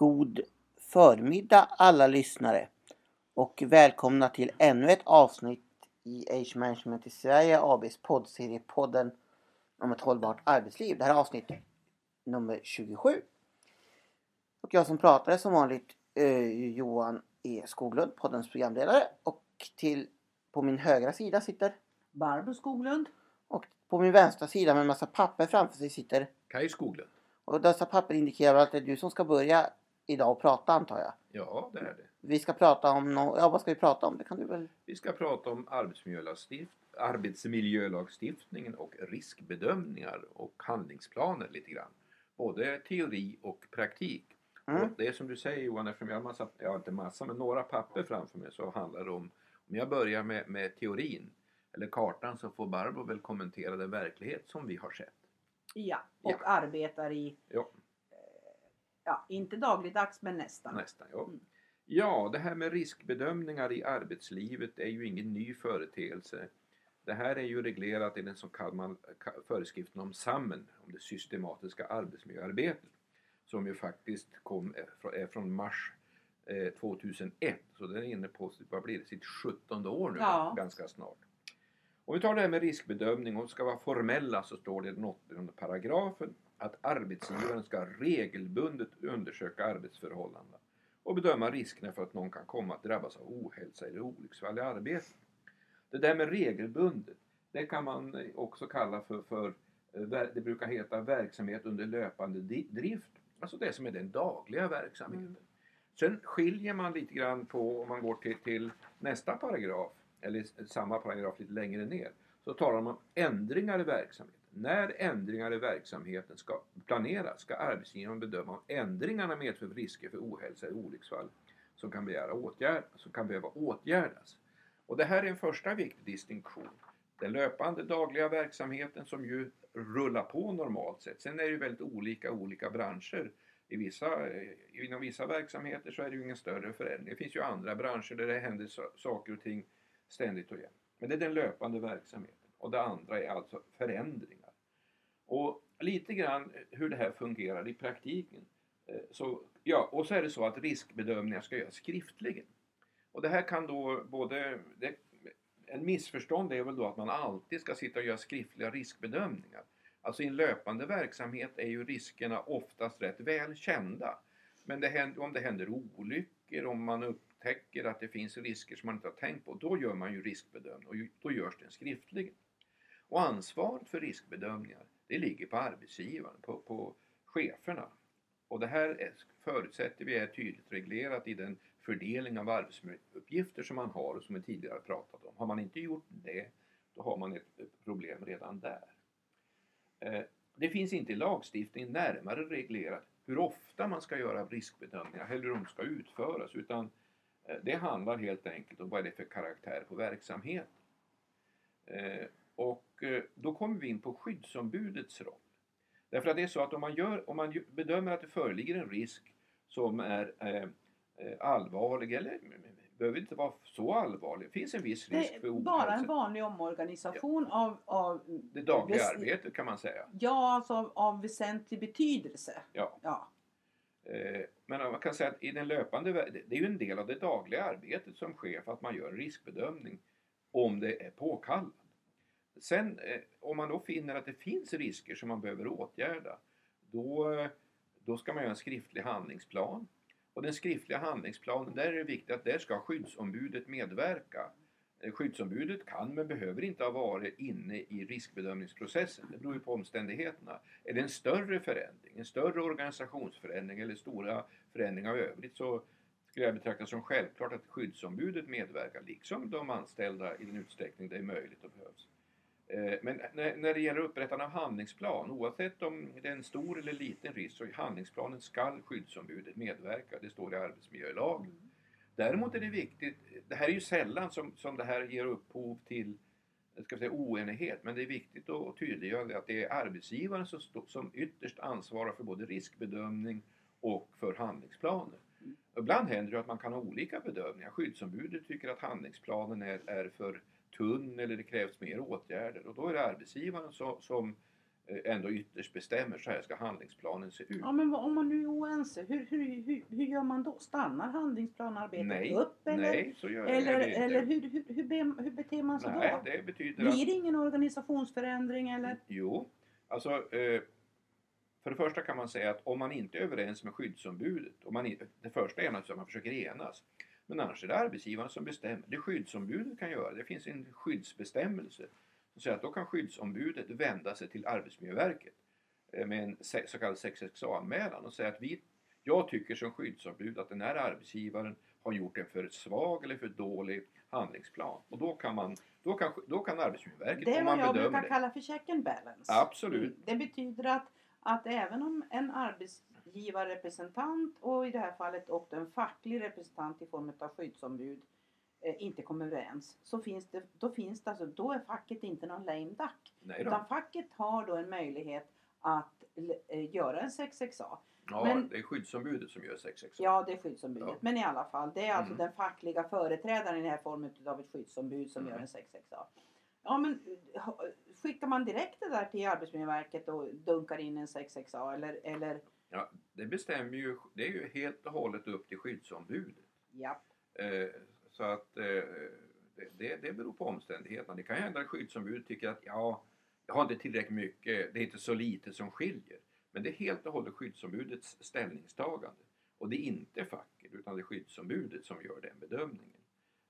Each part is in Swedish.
God förmiddag alla lyssnare och välkomna till ännu ett avsnitt i Age Management i Sverige ABs poddserie podden om ett hållbart arbetsliv. Det här är avsnitt nummer 27. Och jag som pratar är som vanligt eh, Johan E Skoglund, poddens programledare och till på min högra sida sitter Barbro Skoglund. och på min vänstra sida med en massa papper framför sig sitter Kaj Skoglund. och dessa papper indikerar att det är du som ska börja idag och prata antar jag. Ja, det är det. Vi ska prata om nå- ja vad ska vi prata om? Det kan du väl? Vi ska prata om arbetsmiljölagstift arbetsmiljölagstiftningen och riskbedömningar och handlingsplaner lite grann. Både teori och praktik. Mm. Och det är som du säger Johan, eftersom jag har massa, ja inte massa, men några papper framför mig så handlar det om, om jag börjar med, med teorin eller kartan så får Barbro väl kommentera den verklighet som vi har sett. Ja, och Ja. arbetar i, Ja, ja, inte dagligdags men nästan. nästan. Ja. Mm. ja, det här med riskbedömningar i arbetslivet är ju ingen ny företeelse. Det här är ju reglerat i den så kallade föreskriften om SAMMEN, om det systematiska arbetsmiljöarbetet, som ju faktiskt kom, är från mars eh, 2001, så den är inne på vad blir det, sitt 17 år nu Ja. ganska snart. Om vi tar det här med riskbedömning, om vi ska vara formella så står det i den åttonde paragrafen att arbetsgivaren ska regelbundet undersöka arbetsförhållandena och bedöma riskerna för att någon kan komma att drabbas av ohälsa eller olycksfall i arbetet. Det där med regelbundet, det kan man också kalla för, för eh, det brukar heta verksamhet under löpande drift. Alltså det som är den dagliga verksamheten. Mm. Sen skiljer man lite grann på, om man går till, till nästa paragraf, eller samma paragraf lite längre ner, så talar man om ändringar i verksamheten. När ändringar i verksamheten ska planeras ska arbetsgivaren bedöma om ändringarna medför risker för ohälsa eller olycksfall som kan, begära åtgärd, som kan behöva åtgärdas. Och det här är en första viktig distinktion. Den löpande dagliga verksamheten som ju rullar på normalt sett. Sen är det ju väldigt olika olika branscher. I vissa, eh, inom vissa verksamheter så är det ju ingen större förändring. Det finns ju andra branscher där det händer saker och ting ständigt och jämt. Men det är den löpande verksamheten. Och det andra är alltså förändring. Och lite grann eh, hur det här fungerar i praktiken. Eh, så, ja, och så är det så att riskbedömningar ska göras skriftligen. Och det här kan då både... Det, en missförstånd är väl då att man alltid ska sitta och göra skriftliga riskbedömningar. Alltså i en löpande verksamhet är ju riskerna oftast rätt väl kända. Men det händer, om det händer olyckor, om man upptäcker att det finns risker som man inte har tänkt på, då gör man ju riskbedömning och då görs den skriftligen. Och ansvaret för riskbedömningar, det ligger på arbetsgivaren, på, på cheferna. Och det här är, förutsätter vi är tydligt reglerat i den fördelning av arbetsuppgifter som man har och som vi tidigare pratat om. Har man inte gjort det, då har man ett, problem redan där. Eh, Det finns inte i lagstiftningen närmare reglerat hur ofta man ska göra riskbedömningar eller hur de ska utföras utan eh, det handlar helt enkelt om vad är det för karaktär på verksamheten. Eh, och eh, då kommer vi in på skyddsombudets roll. Därför att det är så att om man, gör, om man bedömer att det föreligger en risk som är eh, eh, allvarlig eller behöver inte vara så allvarlig. Det finns en viss risk Det för ohälsa. bara en vanlig omorganisation av, av, Det dagliga arbetet kan man säga. ja, alltså av, av väsentlig betydelse. Ja. Ja. Eh, Men man kan säga att i den löpande, det är ju en del av det dagliga arbetet som sker för att man gör en riskbedömning om det är påkallat. Sen eh, om man då finner att det finns risker som man behöver åtgärda då, eh, då ska man göra en skriftlig handlingsplan. Och den skriftliga handlingsplanen, där är det viktigt att där ska skyddsombudet medverka. Eh, skyddsombudet kan men behöver inte ha varit inne i riskbedömningsprocessen. Det beror ju på omständigheterna. Är det en större förändring, en större organisationsförändring eller stora förändringar i övrigt så skulle jag betrakta som självklart att skyddsombudet medverkar liksom de anställda i den utsträckning det är möjligt och behövs. Eh, Men när, det gäller upprättande av handlingsplan, oavsett om det är en stor eller liten risk, så i handlingsplanen skall skyddsombudet medverka. Det står i arbetsmiljölagen. Däremot är det viktigt, det här är ju sällan som, som det här ger upphov till ska säga, oenighet, men det är viktigt att tydliggöra att det är arbetsgivaren som, som ytterst ansvarar för både riskbedömning och för handlingsplaner. Mm. Ibland händer det att man kan ha olika bedömningar. Skyddsombudet tycker att handlingsplanen är, är för tunn eller det krävs mer åtgärder och då är det arbetsgivaren som, som eh, ändå ytterst bestämmer så här ska handlingsplanen se ut. Ja, men vad- om man nu är oense, hur, hur, hur, hur gör man då? Stannar handlingsplanarbetet Nej, upp? Eller, Nej, så gör eller, det inte. eller hur, hur, hur, be- hur beter man sig Nej, då? det betyder Blir det ingen organisationsförändring eller? Jo, alltså eh, för det första kan man säga att om man inte är överens med skyddsombudet, om man, det första är naturligtvis att man försöker enas. Men annars är det arbetsgivaren som bestämmer. Det skyddsombudet kan göra, det finns en skyddsbestämmelse som säger att då kan skyddsombudet vända sig till Arbetsmiljöverket eh, med en så kallad 6XA-anmälan och säga att vi, jag tycker som skyddsombud att den här arbetsgivaren har gjort en för svag eller för dålig handlingsplan. Och då kan, man, då kan, då kan Arbetsmiljöverket, Det är om vad man jag bedömer brukar det, kalla för check and balance. Absolut. Det betyder att, att även om en arbetsgivarrepresentant och i det här fallet också en facklig representant i form av skyddsombud eh, inte kommer överens så finns det, då finns det alltså, då är facket inte någon lame duck. Utan facket har då en möjlighet att eh, göra en 6XA. Ja, Men- det är skyddsombudet som gör 6 Ja, det är skyddsombudet. Ja. Men i alla fall, det är alltså Mm. den fackliga företrädaren i den här formen av ett skyddsombud som Mm. gör en 6XA. Ja, men eh, skickar man direkt det där till Arbetsmiljöverket och dunkar in en 6XA eller, eller Det bestämmer ju, det är ju helt och hållet upp till skyddsombudet. ja. Eh, så att eh, det, det, det beror på omständigheterna. Det kan ju hända att skyddsombudet tycker att ja, jag har inte tillräckligt mycket, det är inte så lite som skiljer. Men det är helt och hållet skyddsombudets ställningstagande. Och det är inte facket utan det är skyddsombudet som gör den bedömningen.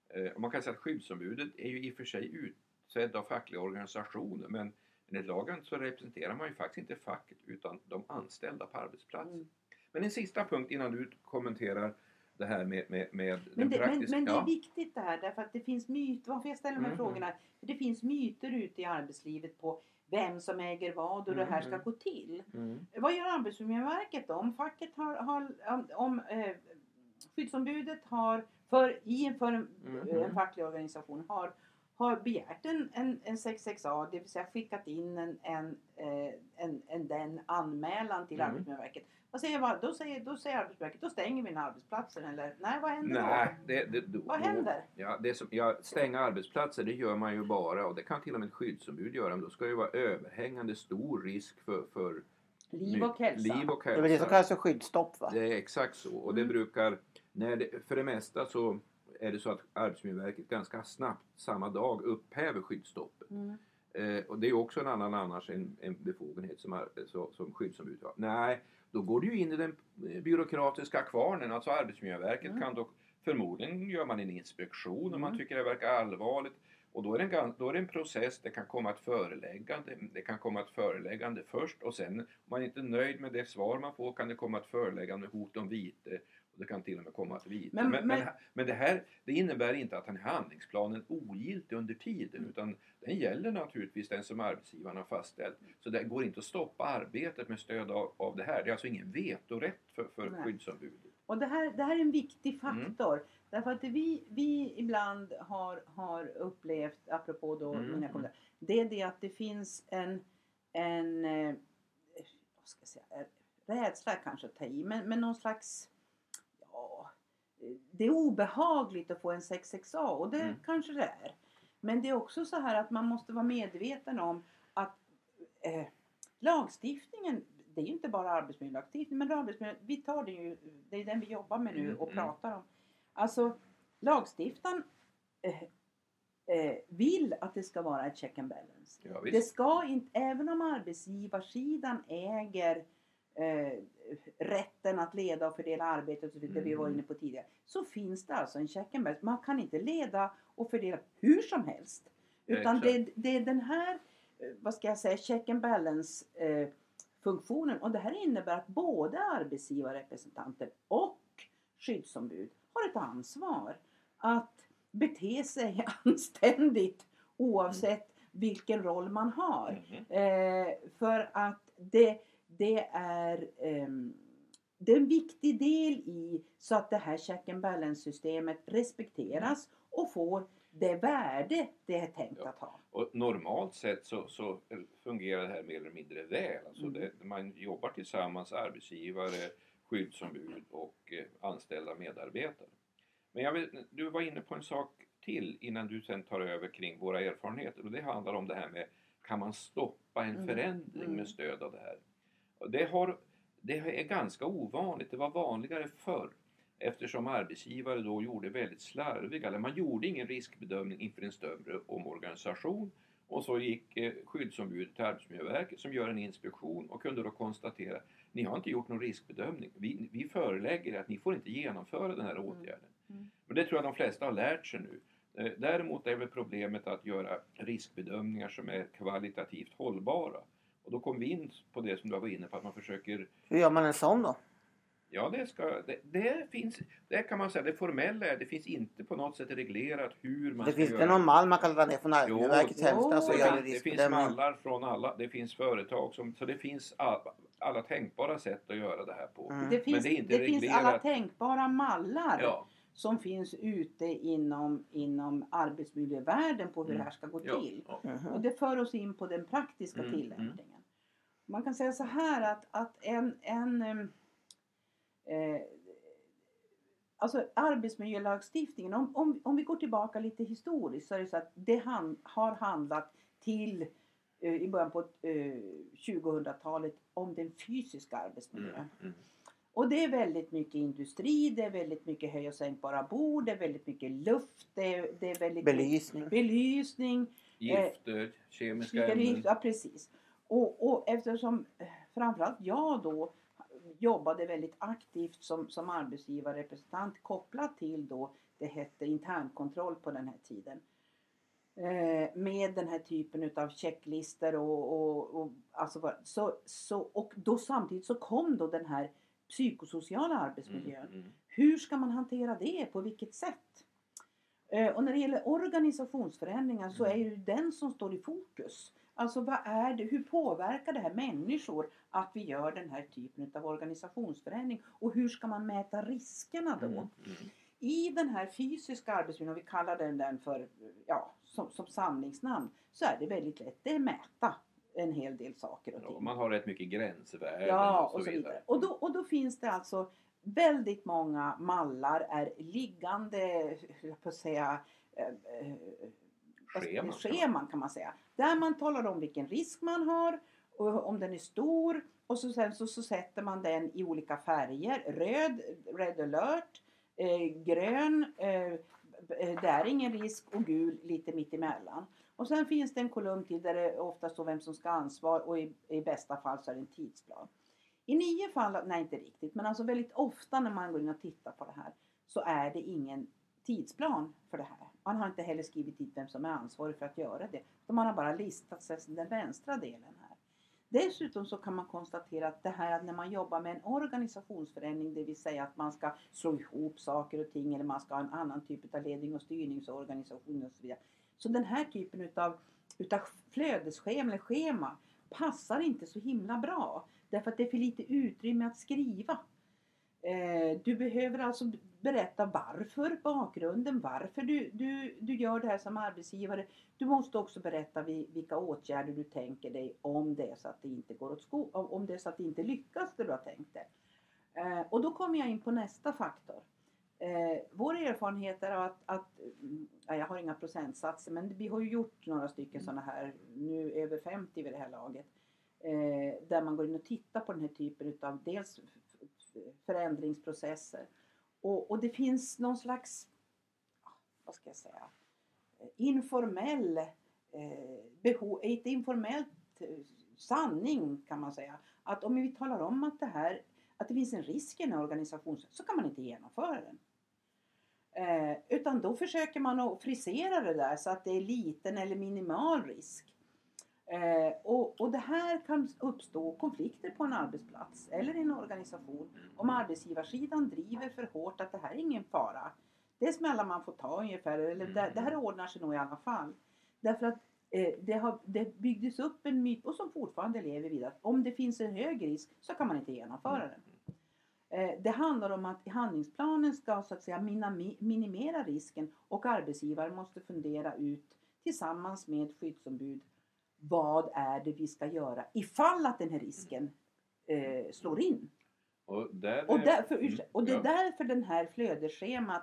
Eh, och man kan säga att skyddsombudet är ju i och för sig utsedd av fackliga organisationer men enligt lagen så representerar man ju faktiskt inte facket utan de anställda på arbetsplatsen. Mm. Men en sista punkt innan du kommenterar det här med, med, med den Men, det, men, praktiska... men det är viktigt det här därför att det finns myter. Varför jag ställer de här Mhm. frågorna? För det finns myter ute i arbetslivet på vem som äger vad och hur det här ska Mhm. gå till. Mm. Vad gör Arbetsmiljöverket då? Om facket har, har om, om eh, skyddsombudet har för, i en, en, Mhm. en facklig organisation har, har begärt en, en, en 6XA, det vill säga skickat in en, en, eh, en, en den anmälan till Mm. Arbetsmiljöverket. Vad säger, då, säger, då säger Arbetsmiljöverket, då stänger vi arbetsplatsen eller nej vad händer Nej, det, det, då, Vad händer? Ja, det som, ja, stänga arbetsplatser det gör man ju bara och det kan till och med ett skyddsombud göra men då ska det ju vara överhängande stor risk för, för då? Liv och hälsa. Liv och Det är det som hälsa. kallas för skyddsstopp va? Det är exakt så och det Mm. brukar, när det, för det mesta så är det så att Arbetsmiljöverket ganska snabbt samma dag upphäver skyddsstoppet. Mm. Eh, och det är också en annan annars en, en befogenhet som, ar- så, som skyddsombud har. Nej, då går det ju in i den eh, byråkratiska kvarnen. Alltså Arbetsmiljöverket Mm. kan då förmodligen gör man en inspektion om man Mm. tycker det verkar allvarligt. Och då är, det en, då är det en process, det kan komma ett föreläggande. Det kan komma ett föreläggande först och sen om man inte är nöjd med det svar man får kan det komma ett föreläggande med hot om vite. Det kan till och med komma vite. Men- Men, men, men- det här det innebär inte att den här handlingsplanen är ogiltig under tiden utan den gäller naturligtvis den som arbetsgivaren har fastställt. Så det går inte att stoppa arbetet med stöd av, av det här. Det är alltså ingen vetorätt för, för Nej. skyddsombudet. Och det här, det här är en viktig Mm. faktor. Därför att vi, vi ibland har, har upplevt, apropå då Mm. mina kommentar, det är det att det finns en, en eh, vad ska jag säga, eh, rädsla kanske att ta i, men, men någon slags, det är obehagligt att få en 6XA och det Mm. kanske det är. Men det är också så här att man måste vara medveten om att eh, lagstiftningen, det är ju inte bara arbetsmiljölagstiftning, men arbetsmiljö, vi tar det ju, det är den vi jobbar med nu Mm, och mm. pratar om. Alltså lagstiftaren eh, eh, vill att det ska vara ett check and balance. Ja, Det ska inte, även om arbetsgivarsidan äger eh, rätten att leda och fördela arbetet, och så vidare, det vi var Mm. inne på tidigare, så finns det alltså en check and balance. Man kan inte leda och fördela hur som helst. Utan det, det är den här, eh, vad ska jag säga, check and balance eh, funktionen. Och det här innebär att både arbetsgivarrepresentanter och skyddsombud har ett ansvar att bete sig anständigt oavsett vilken roll man har. Mhm. Eh, för att det, det är ehm, det är en viktig del i så att det här check and balance systemet respekteras och får det värde det är tänkt Ja. att ha. Och normalt sett så, så fungerar det här mer eller mindre väl. Alltså Mm. det, man jobbar tillsammans, arbetsgivare, skyddsombud och eh, anställda medarbetare. Men jag vill, du var inne på en sak till innan du sen tar över kring våra erfarenheter och det handlar om det här med kan man stoppa en Mm. förändring Mm. med stöd av det här. Det, har, det är ganska ovanligt, det var vanligare förr eftersom arbetsgivare då gjorde väldigt slarviga, eller man gjorde ingen riskbedömning inför en större omorganisation och så gick eh, skyddsombudet till Arbetsmiljöverket som gör en inspektion och kunde då konstatera ni har inte gjort någon riskbedömning. Vi, vi förelägger er att ni får inte genomföra den här Mm. åtgärden. Mm. Men det tror jag de flesta har lärt sig nu. Eh, Däremot är väl problemet att göra riskbedömningar som är kvalitativt hållbara. Och då kommer vi in på det som du var inne på, att man försöker Hur gör man en sån då? Ja, det, ska, det, det finns, det kan man säga, det formella är, det finns inte på något sätt reglerat hur man Det ska finns göra. det någon mall man kan ladda ner från Arbetsmiljöverkets hemsida så gör det det finns mallar från alla, det finns företag som, så det finns alla, alla tänkbara sätt att göra det här på. Mm. Det finns, det är inte det finns reglerat. alla tänkbara mallar Ja, som finns ute inom, inom arbetsmiljövärlden på hur Mm. det här ska gå ja, till. ja. Mhm. Och det för oss in på den praktiska Mm, tillämpningen. Man kan säga så här att, att en, en em, eh, Alltså arbetsmiljölagstiftningen, om, om, om vi går tillbaka lite historiskt så är det så att det han, har handlat till eh, i början på eh, 2000-talet om den fysiska arbetsmiljön. Mm, mm. Och det är väldigt mycket industri, det är väldigt mycket höj och sänkbara bord, det är väldigt mycket luft, det är, det är väldigt Belysning. belysning Gifter, kemiska ämnen. Ja, precis. Och, och eftersom eh, framförallt jag då jobbade väldigt aktivt som, som arbetsgivarrepresentant kopplat till då det hette internkontroll på den här tiden. Eh, med den här typen utav checklister och, och, och alltså så, så, och då samtidigt så kom då den här psykosociala arbetsmiljön. Mm, mm. Hur ska man hantera det? På vilket sätt? Eh, Och när det gäller organisationsförändringar så är ju den som står i fokus. Alltså vad är det, hur påverkar det här människor att vi gör den här typen av organisationsförändring? Och hur ska man mäta riskerna då? Mm, mm. I den här fysiska arbetsmiljön, om vi kallar den, den för, ja, som, som samlingsnamn, så är det väldigt lätt. Det är mäta en hel del saker och ting. Ja, man har rätt mycket gränsvärden Ja, och så vidare. Och då, och då finns det alltså väldigt många mallar är liggande, jag på säga, Scheman. scheman kan man säga. Där man talar om vilken risk man har, och om den är stor och så, sen så, så sätter man den i olika färger. Röd, red alert, eh, grön, eh, det är ingen risk och gul lite mitt emellan. Och sen finns det en kolumn till där det ofta står vem som ska ha ansvar och i, i bästa fall så är det en tidsplan. I nio fall, nej inte riktigt, men alltså väldigt ofta när man går in och tittar på det här så är det ingen tidsplan för det här. Man har inte heller skrivit dit vem som är ansvarig för att göra det. Utan man har bara listat sig den vänstra delen här. Dessutom så kan man konstatera att det här att när man jobbar med en organisationsförändring, det vill säga att man ska slå ihop saker och ting eller man ska ha en annan typ av ledning och styrningsorganisation och så vidare. Så den här typen utav, utav flödesschema eller schema passar inte så himla bra. Därför att det är för lite utrymme att skriva. Eh, du behöver alltså berätta varför, bakgrunden, varför du, du, du gör det här som arbetsgivare. Du måste också berätta vi, vilka åtgärder du tänker dig om det är så att det inte går åt sko- om det är så att det inte lyckas det du har tänkt dig. Eh, och då kommer jag in på nästa faktor. Eh, vår erfarenhet är att, att mm, ja, jag har inga procentsatser men vi har ju gjort några stycken sådana här, nu över 50 vid det här laget. Eh, där man går in och tittar på den här typen utav dels förändringsprocesser och, och det finns någon slags, vad ska jag säga, eh, informell eh, behov, ett eh, informellt eh, sanning kan man säga. Att om vi talar om att det här att det finns en risk i en organisation så kan man inte genomföra den. Eh, utan då försöker man att frisera det där så att det är liten eller minimal risk. Eh, och, och det här kan uppstå konflikter på en arbetsplats eller i en organisation om arbetsgivarsidan driver för hårt att det här är ingen fara. Det smällar man får ta ungefär, eller det, det här ordnar sig nog i alla fall. Därför att eh, det, har, det byggdes upp en myt, och som fortfarande lever vidare, att om det finns en hög risk så kan man inte genomföra den. Eh, Det handlar om att handlingsplanen ska så att säga minimera risken och arbetsgivaren måste fundera ut tillsammans med skyddsombud vad är det vi ska göra ifall att den här risken eh, slår in. Och, där Och, är- därför, mm, och det är ja. därför den här flödesschemat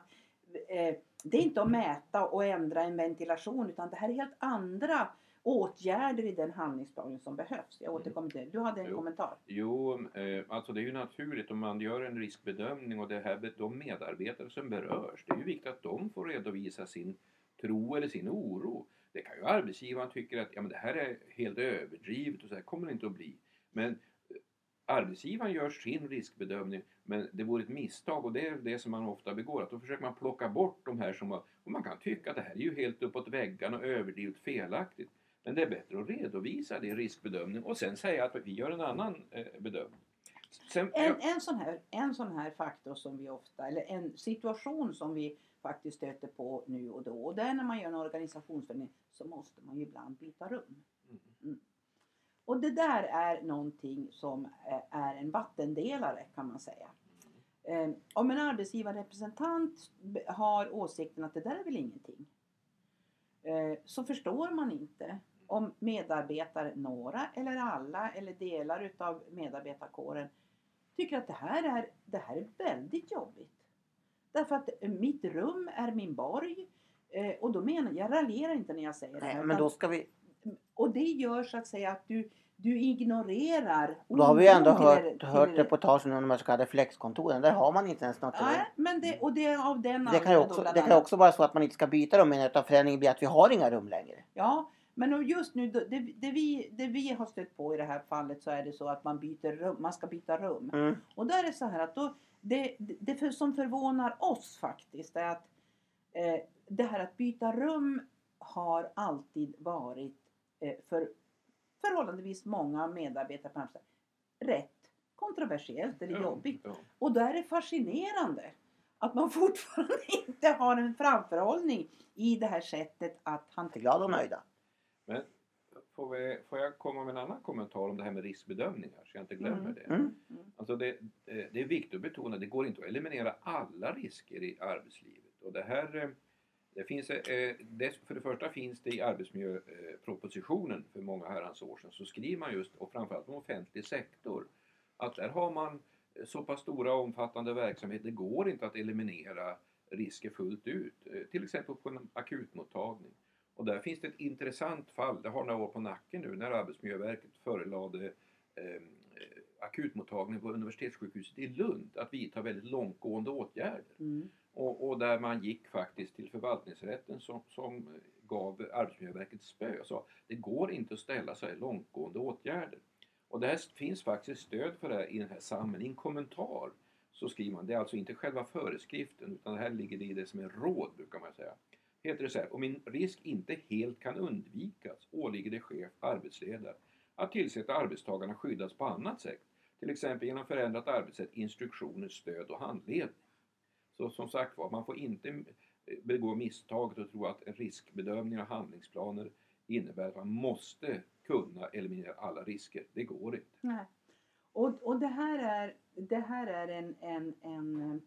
eh, det är inte att mäta och ändra en ventilation utan det här är helt andra åtgärder i den handlingsplanen som behövs. Jag återkommer till det. Du hade en Jo. kommentar. Jo, eh, alltså det är ju naturligt om man gör en riskbedömning och det här, de medarbetare som berörs, det är ju viktigt att de får redovisa sin tro eller sin oro. Det kan ju arbetsgivaren tycka att ja, men det här är helt överdrivet och så här kommer det inte att bli. Men eh, arbetsgivaren gör sin riskbedömning men det vore ett misstag och det är det som man ofta begår. Att då försöker man plocka bort de här som har, och man kan tycka att det här är ju helt uppåt väggarna och överdrivet felaktigt. Men det är bättre att redovisa det i riskbedömning och sen säga att vi gör en annan eh, bedömning. Sen, En, en, sån här, en sån här faktor som vi ofta, eller en situation som vi faktiskt stöter på nu och då. Och det är när man gör en organisationsförändring så måste man ju ibland byta rum. Mm. Och det där är någonting som eh, är en vattendelare kan man säga. Eh, Om en arbetsgivarrepresentant har åsikten att det där är väl ingenting. eh, Så förstår man inte om medarbetare, några eller alla eller delar utav medarbetarkåren tycker att det här är, det här är väldigt jobbigt. Därför att mitt rum är min borg. eh, Och då menar jag, jag raljerar inte när jag säger det Nej, här. men då ska vi... och det gör så att säga att du, du ignorerar Då har vi ändå hört, till- hört reportagen om de så kallade flexkontoren. Där har man inte ens något rum. Nej, men det, och det är av den Det kan, ju också, då det kan ju också vara så att man inte ska byta rum utan förändringen blir att vi har inga rum längre. Ja, men just nu, då- det, det, vi, det vi har stött på i det här fallet så är det så att man byter rum, man ska byta rum. Mm. Och där är det så här att då, det, det, för, som förvånar oss faktiskt är att eh, det här att byta rum har alltid varit eh, för förhållandevis många medarbetare på arbetsplatsen rätt kontroversiellt eller Ja, jobbigt. ja. Och då är det fascinerande att man fortfarande inte har en framförhållning i det här sättet att hantera. glada och nöjda. Men får, vi, får jag komma med en annan kommentar om det här med riskbedömningar så jag inte glömmer Mm. det. Mm. Alltså det, eh, det är viktigt att betona att det går inte att eliminera alla risker i arbetslivet. Och det här, eh, det finns, eh, för det första finns det i arbetsmiljöpropositionen för många herrans år sedan så skriver man just, och framförallt om offentlig sektor, att där har man så pass stora och omfattande verksamhet, det går inte att eliminera risker fullt ut. Till exempel på en akutmottagning. Och där finns det ett intressant fall, det har några år på nacken nu, när Arbetsmiljöverket förelade eh, akutmottagningen på universitetssjukhuset i Lund att vidta väldigt långtgående åtgärder. Mm. Och, och där man gick faktiskt till förvaltningsrätten som, som gav Arbetsmiljöverket spö och sa det går inte att ställa så här långtgående åtgärder. Och det här finns faktiskt stöd för det här i den här samlingen. I en kommentar så skriver man, det är alltså inte själva föreskriften utan det här ligger i det som är råd brukar man säga. Heter det så här, om en risk inte helt kan undvikas åligger det chef, arbetsledare att tillse att arbetstagarna skyddas på annat sätt. Till exempel genom förändrat arbetssätt, instruktioner, stöd och handledning. Så som sagt var, man får inte eh, begå misstaget och tro att riskbedömningar riskbedömning och handlingsplaner innebär att man måste kunna eliminera alla risker. Det går inte. Nej. Och, och det här är, det här är en, en, en, eh,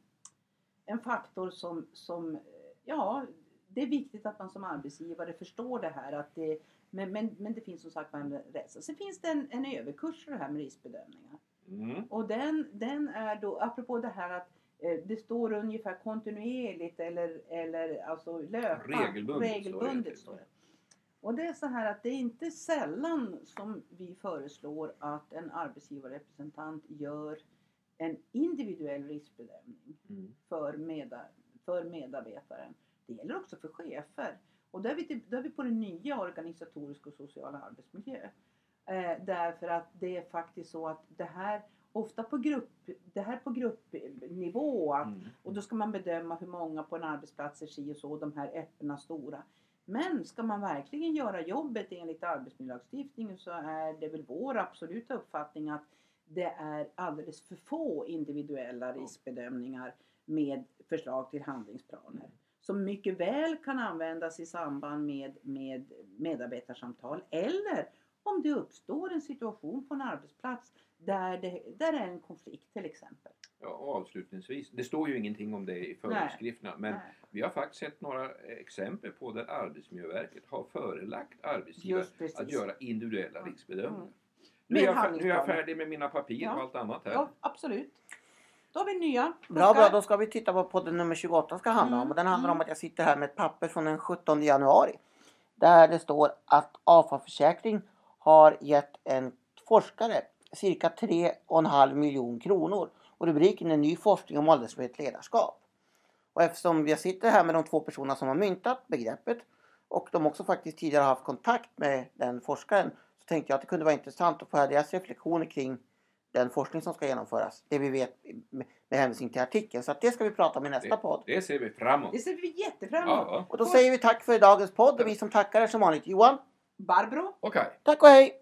en faktor som, som, eh, ja, det är viktigt att man som arbetsgivare förstår det här. Att det, men, men, men det finns som sagt en rädsla. Sen finns det en, en överkurs för det här med riskbedömningar. Mm. Och den, den är då, apropå det här att eh, det står ungefär kontinuerligt eller, eller alltså löpande. Regelbundet, regelbundet står det. Och det är så här att det är inte sällan som vi föreslår att en arbetsgivarrepresentant gör en individuell riskbedömning Mm. för, meda, för medarbetaren. Det gäller också för chefer. Och då är vi, till, då är vi på den nya organisatoriska och sociala arbetsmiljö. Eh, därför att det är faktiskt så att det här ofta på grupp, det här på gruppnivå att, Mm. och då ska man bedöma hur många på en arbetsplats är si och så, de här öppna stora. Men ska man verkligen göra jobbet enligt arbetsmiljölagstiftningen så är det väl vår absoluta uppfattning att det är alldeles för få individuella riskbedömningar med förslag till handlingsplaner. Som mycket väl kan användas i samband med, med medarbetarsamtal eller om det uppstår en situation på en arbetsplats där det, där är en konflikt till exempel. Ja, avslutningsvis, det står ju ingenting om det i föreskrifterna men Nej, vi har faktiskt sett några exempel på där Arbetsmiljöverket har förelagt arbetsgivare att göra individuella riskbedömningar. Mm. Nu är, jag, nu är jag färdig med mina papper Ja. och allt annat här. Ja, absolut. Då har vi nya. Bra, bra. Då ska vi titta på podden nummer 28 ska handla om. Mm, Och den handlar om mm. att jag sitter här med ett papper från den 17 januari. Där det står att avfallsförsäkring har gett en forskare cirka 3,5 miljoner kronor. Och rubriken är Ny forskning om åldersmässigt ledarskap. Och eftersom jag sitter här med de två personerna som har myntat begreppet och de också faktiskt tidigare haft kontakt med den forskaren så tänkte jag att det kunde vara intressant att få höra deras reflektioner kring den forskning som ska genomföras. Det vi vet med hänvisning till artikeln. Så att det ska vi prata om i nästa podd. Det ser vi framåt. Det ser vi jättefram emot. ja. Och då säger vi tack för dagens podd och vi som tackar är som vanligt Johan. Barbro? Okej. Tack och hej!